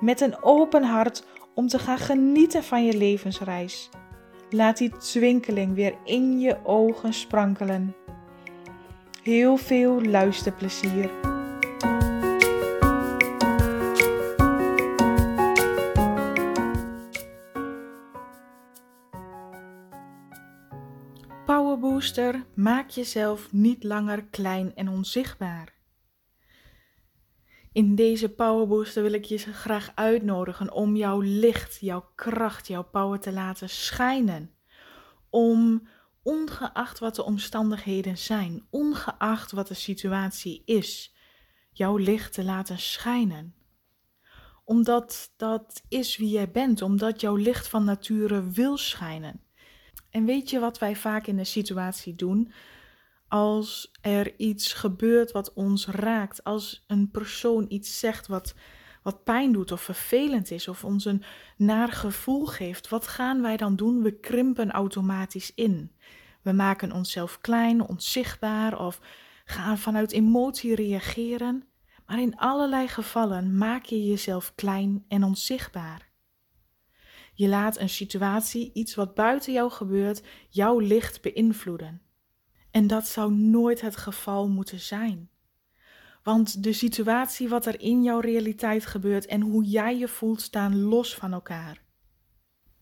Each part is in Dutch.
met een open hart om te gaan genieten van je levensreis. Laat die twinkeling weer in je ogen sprankelen. Heel veel luisterplezier. Powerbooster, maak jezelf niet langer klein en onzichtbaar. In deze Powerbooster wil ik je graag uitnodigen om jouw licht, jouw kracht, jouw power te laten schijnen. Om ongeacht wat de omstandigheden zijn, ongeacht wat de situatie is, jouw licht te laten schijnen. Omdat dat is wie jij bent, omdat jouw licht van nature wil schijnen. En weet je wat wij vaak in de situatie doen? Als er iets gebeurt wat ons raakt, als een persoon iets zegt wat, wat pijn doet of vervelend is of ons een naar gevoel geeft, wat gaan wij dan doen? We krimpen automatisch in. We maken onszelf klein, onzichtbaar of gaan vanuit emotie reageren. Maar in allerlei gevallen maak je jezelf klein en onzichtbaar. Je laat een situatie, iets wat buiten jou gebeurt, jouw licht beïnvloeden. En dat zou nooit het geval moeten zijn. Want de situatie wat er in jouw realiteit gebeurt en hoe jij je voelt staan los van elkaar.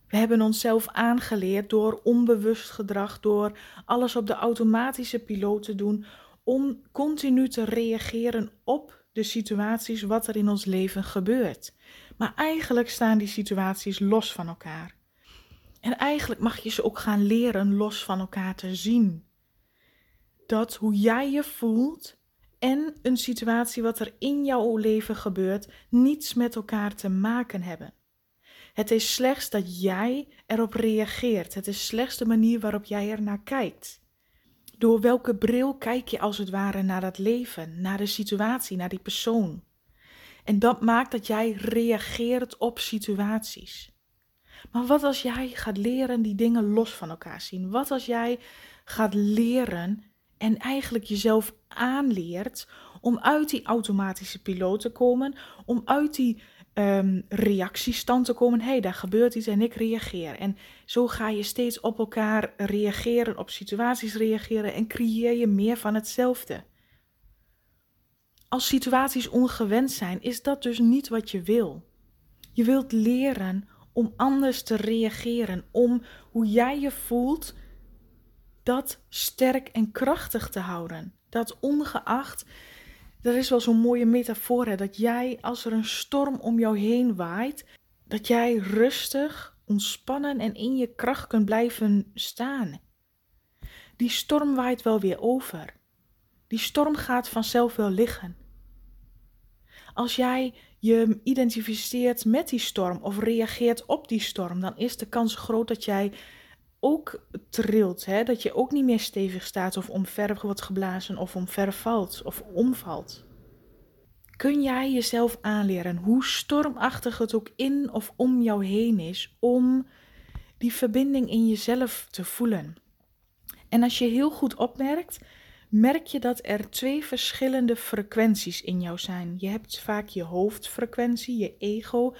We hebben onszelf aangeleerd door onbewust gedrag, door alles op de automatische piloot te doen, om continu te reageren op de situaties wat er in ons leven gebeurt. Maar eigenlijk staan die situaties los van elkaar. En eigenlijk mag je ze ook gaan leren los van elkaar te zien dat hoe jij je voelt en een situatie wat er in jouw leven gebeurt niets met elkaar te maken hebben. Het is slechts dat jij erop reageert. Het is slechts de manier waarop jij er naar kijkt. Door welke bril kijk je als het ware naar dat leven, naar de situatie, naar die persoon? En dat maakt dat jij reageert op situaties. Maar wat als jij gaat leren die dingen los van elkaar zien? Wat als jij gaat leren en eigenlijk jezelf aanleert om uit die automatische piloot te komen, om uit die um, reactiestand te komen. Hé, hey, daar gebeurt iets en ik reageer. En zo ga je steeds op elkaar reageren, op situaties reageren en creëer je meer van hetzelfde. Als situaties ongewend zijn, is dat dus niet wat je wil. Je wilt leren om anders te reageren, om hoe jij je voelt dat sterk en krachtig te houden. Dat ongeacht, er is wel zo'n mooie metafoor, hè, dat jij als er een storm om jou heen waait, dat jij rustig, ontspannen en in je kracht kunt blijven staan. Die storm waait wel weer over. Die storm gaat vanzelf wel liggen. Als jij je identificeert met die storm of reageert op die storm, dan is de kans groot dat jij ook trilt. Hè? Dat je ook niet meer stevig staat of omver wordt geblazen of omver valt of omvalt. Kun jij jezelf aanleren hoe stormachtig het ook in of om jou heen is om die verbinding in jezelf te voelen? En als je heel goed opmerkt, merk je dat er twee verschillende frequenties in jou zijn. Je hebt vaak je hoofdfrequentie, je ego,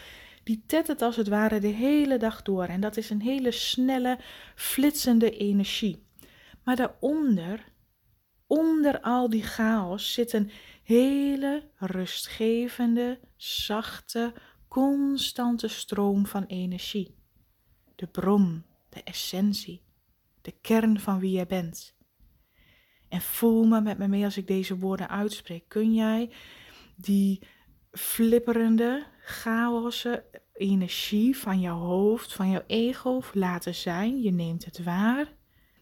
die tettert als het ware de hele dag door. En dat is een hele snelle, flitsende energie. Maar daaronder, onder al die chaos, zit een hele rustgevende, zachte, constante stroom van energie. De bron, de essentie, de kern van wie jij bent. En voel me met me mee als ik deze woorden uitspreek. Kun jij die flipperende, chaosse energie van jouw hoofd, van jouw ego laten zijn. Je neemt het waar.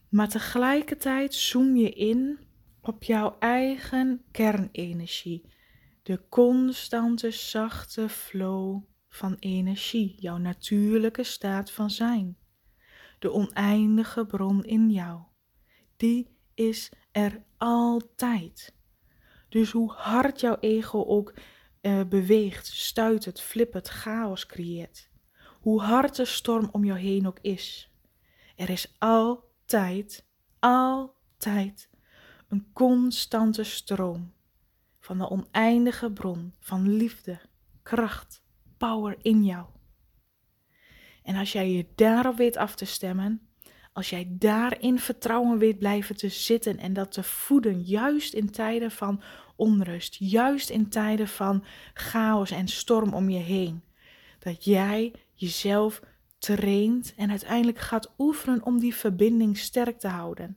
Maar tegelijkertijd zoom je in op jouw eigen kernenergie. De constante, zachte flow van energie, jouw natuurlijke staat van zijn. De oneindige bron in jou. Die is er altijd. Dus hoe hard jouw ego ook uh, beweegt, stuitert, flippert, chaos creëert. Hoe hard de storm om jou heen ook is. Er is altijd, altijd een constante stroom van de oneindige bron van liefde, kracht, power in jou. En als jij je daarop weet af te stemmen, als jij daarin vertrouwen weet blijven te zitten en dat te voeden, juist in tijden van onrust, juist in tijden van chaos en storm om je heen, dat jij jezelf traint en uiteindelijk gaat oefenen om die verbinding sterk te houden.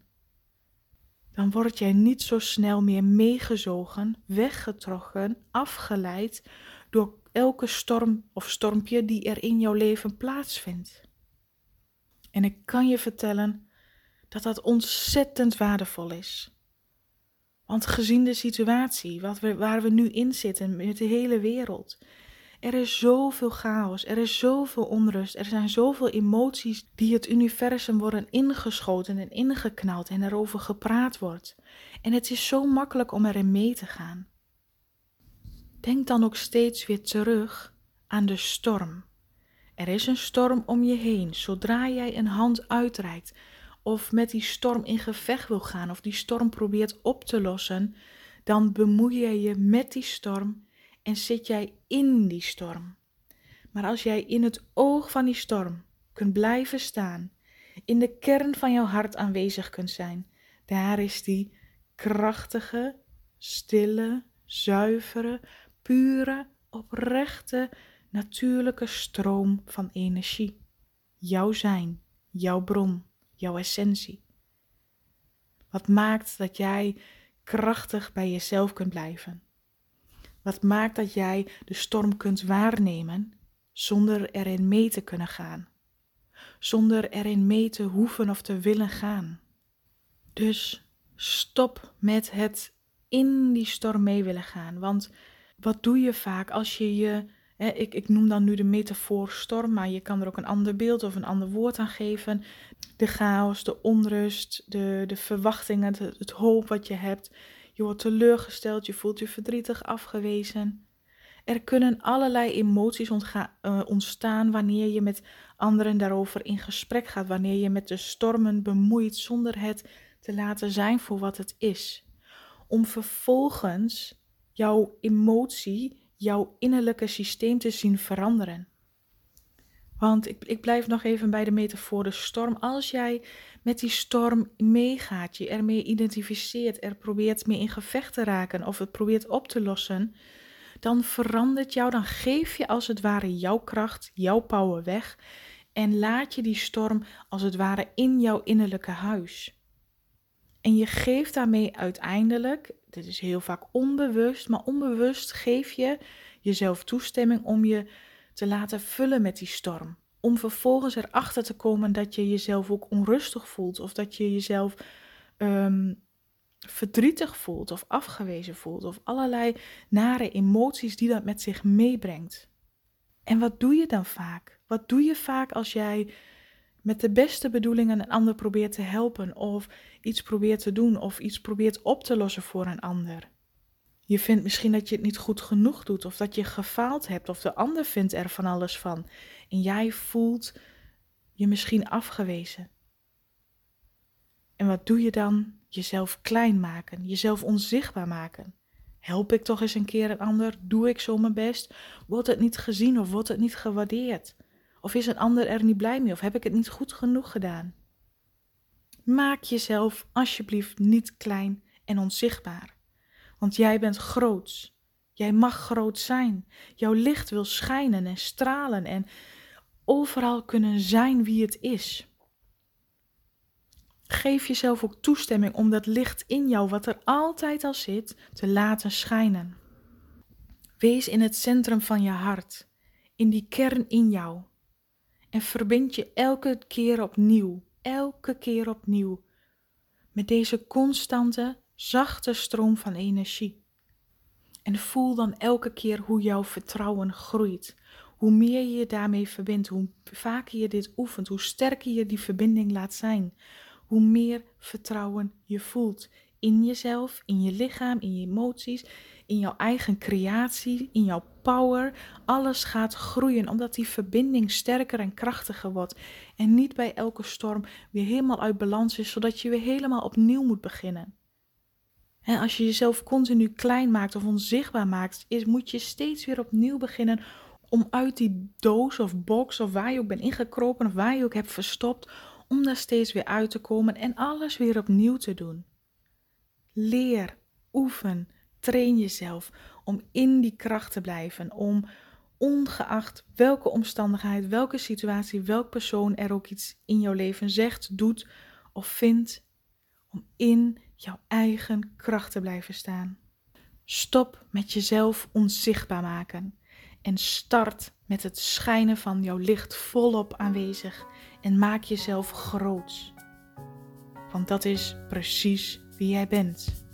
Dan word jij niet zo snel meer meegezogen, weggetrokken, afgeleid door elke storm of stormpje die er in jouw leven plaatsvindt. En ik kan je vertellen dat dat ontzettend waardevol is. Want gezien de situatie wat we, waar we nu in zitten met de hele wereld, er is zoveel chaos, er is zoveel onrust, er zijn zoveel emoties die het universum worden ingeschoten en ingeknald en erover gepraat wordt. En het is zo makkelijk om erin mee te gaan. Denk dan ook steeds weer terug aan de storm. Er is een storm om je heen. Zodra jij een hand uitreikt of met die storm in gevecht wil gaan of die storm probeert op te lossen, dan bemoei je je met die storm en zit jij in die storm. Maar als jij in het oog van die storm kunt blijven staan, in de kern van jouw hart aanwezig kunt zijn, daar is die krachtige, stille, zuivere, pure, oprechte, natuurlijke stroom van energie. Jouw zijn, jouw bron, jouw essentie. Wat maakt dat jij krachtig bij jezelf kunt blijven? Wat maakt dat jij de storm kunt waarnemen zonder erin mee te kunnen gaan? Zonder erin mee te hoeven of te willen gaan. Dus stop met het in die storm mee willen gaan. Want wat doe je vaak als je je. Ik, ik noem dan nu de metafoor storm, maar je kan er ook een ander beeld of een ander woord aan geven. De chaos, de onrust, de, de verwachtingen, het, hoop wat je hebt. Je wordt teleurgesteld, je voelt je verdrietig, afgewezen. Er kunnen allerlei emoties uh, ontstaan wanneer je met anderen daarover in gesprek gaat, wanneer je met de stormen bemoeit zonder het te laten zijn voor wat het is. Om vervolgens jouw emotie, jouw innerlijke systeem te zien veranderen. Want ik, ik blijf nog even bij de metafoor de storm. Als jij met die storm meegaat, je ermee identificeert, er probeert mee in gevecht te raken of het probeert op te lossen, dan verandert jou, dan geef je als het ware jouw kracht, jouw power weg en laat je die storm als het ware in jouw innerlijke huis. En je geeft daarmee uiteindelijk, dit is heel vaak onbewust, maar onbewust geef je jezelf toestemming om je te laten vullen met die storm. Om vervolgens erachter te komen dat je jezelf ook onrustig voelt of dat je jezelf ehm, verdrietig voelt of afgewezen voelt of allerlei nare emoties die dat met zich meebrengt. En wat doe je dan vaak? Wat doe je vaak als jij met de beste bedoelingen een ander probeert te helpen of iets probeert te doen of iets probeert op te lossen voor een ander? Je vindt misschien dat je het niet goed genoeg doet of dat je gefaald hebt of de ander vindt er van alles van. En jij voelt je misschien afgewezen. En wat doe je dan? Jezelf klein maken, jezelf onzichtbaar maken. Help ik toch eens een keer een ander? Doe ik zo mijn best? Wordt het niet gezien of wordt het niet gewaardeerd? Of is een ander er niet blij mee of heb ik het niet goed genoeg gedaan? Maak jezelf alsjeblieft niet klein en onzichtbaar. Want jij bent groots. Jij mag groot zijn. Jouw licht wil schijnen en stralen en overal kunnen zijn wie het is. Geef jezelf ook toestemming om dat licht in jou, wat er altijd al zit, te laten schijnen. Wees in het centrum van je hart, in die kern in jou. En verbind je elke keer opnieuw, elke keer opnieuw, met deze constante zachte stroom van energie. En voel dan elke keer hoe jouw vertrouwen groeit, Hoe meer je je daarmee verbindt, hoe vaker je dit oefent, hoe sterker je die verbinding laat zijn, hoe meer vertrouwen je voelt in jezelf, in je lichaam, in je emoties, in jouw eigen creatie, in jouw power. Alles gaat groeien omdat die verbinding sterker en krachtiger wordt en niet bij elke storm weer helemaal uit balans is, zodat je weer helemaal opnieuw moet beginnen. En als je jezelf continu klein maakt of onzichtbaar maakt, is, moet je steeds weer opnieuw beginnen om uit die doos of box of waar je ook bent ingekropen of waar je ook hebt verstopt, om daar steeds weer uit te komen en alles weer opnieuw te doen. Leer, oefen, train jezelf om in die kracht te blijven, om ongeacht welke omstandigheid, welke situatie, welk persoon er ook iets in jouw leven zegt, doet of vindt, om in jouw eigen kracht te blijven staan. Stop met jezelf onzichtbaar maken en start met het schijnen van jouw licht volop aanwezig en maak jezelf groot. Want dat is precies wie jij bent.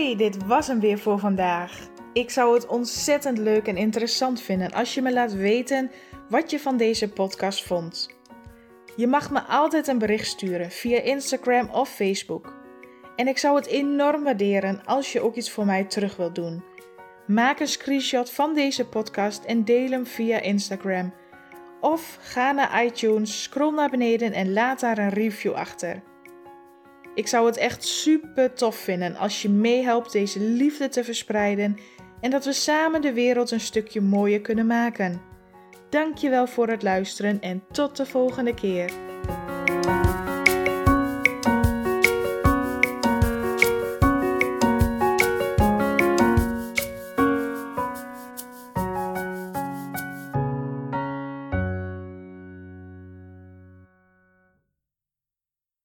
Dit was hem weer voor vandaag. Ik zou het ontzettend leuk en interessant vinden als je me laat weten wat je van deze podcast vond. Je mag me altijd een bericht sturen via Instagram of Facebook. En ik zou het enorm waarderen als je ook iets voor mij terug wilt doen. Maak een screenshot van deze podcast en deel hem via Instagram. Of ga naar iTunes, scroll naar beneden en laat daar een review achter. Ik zou het echt super tof vinden als je meehelpt deze liefde te verspreiden en dat we samen de wereld een stukje mooier kunnen maken. Dankjewel voor het luisteren en tot de volgende keer.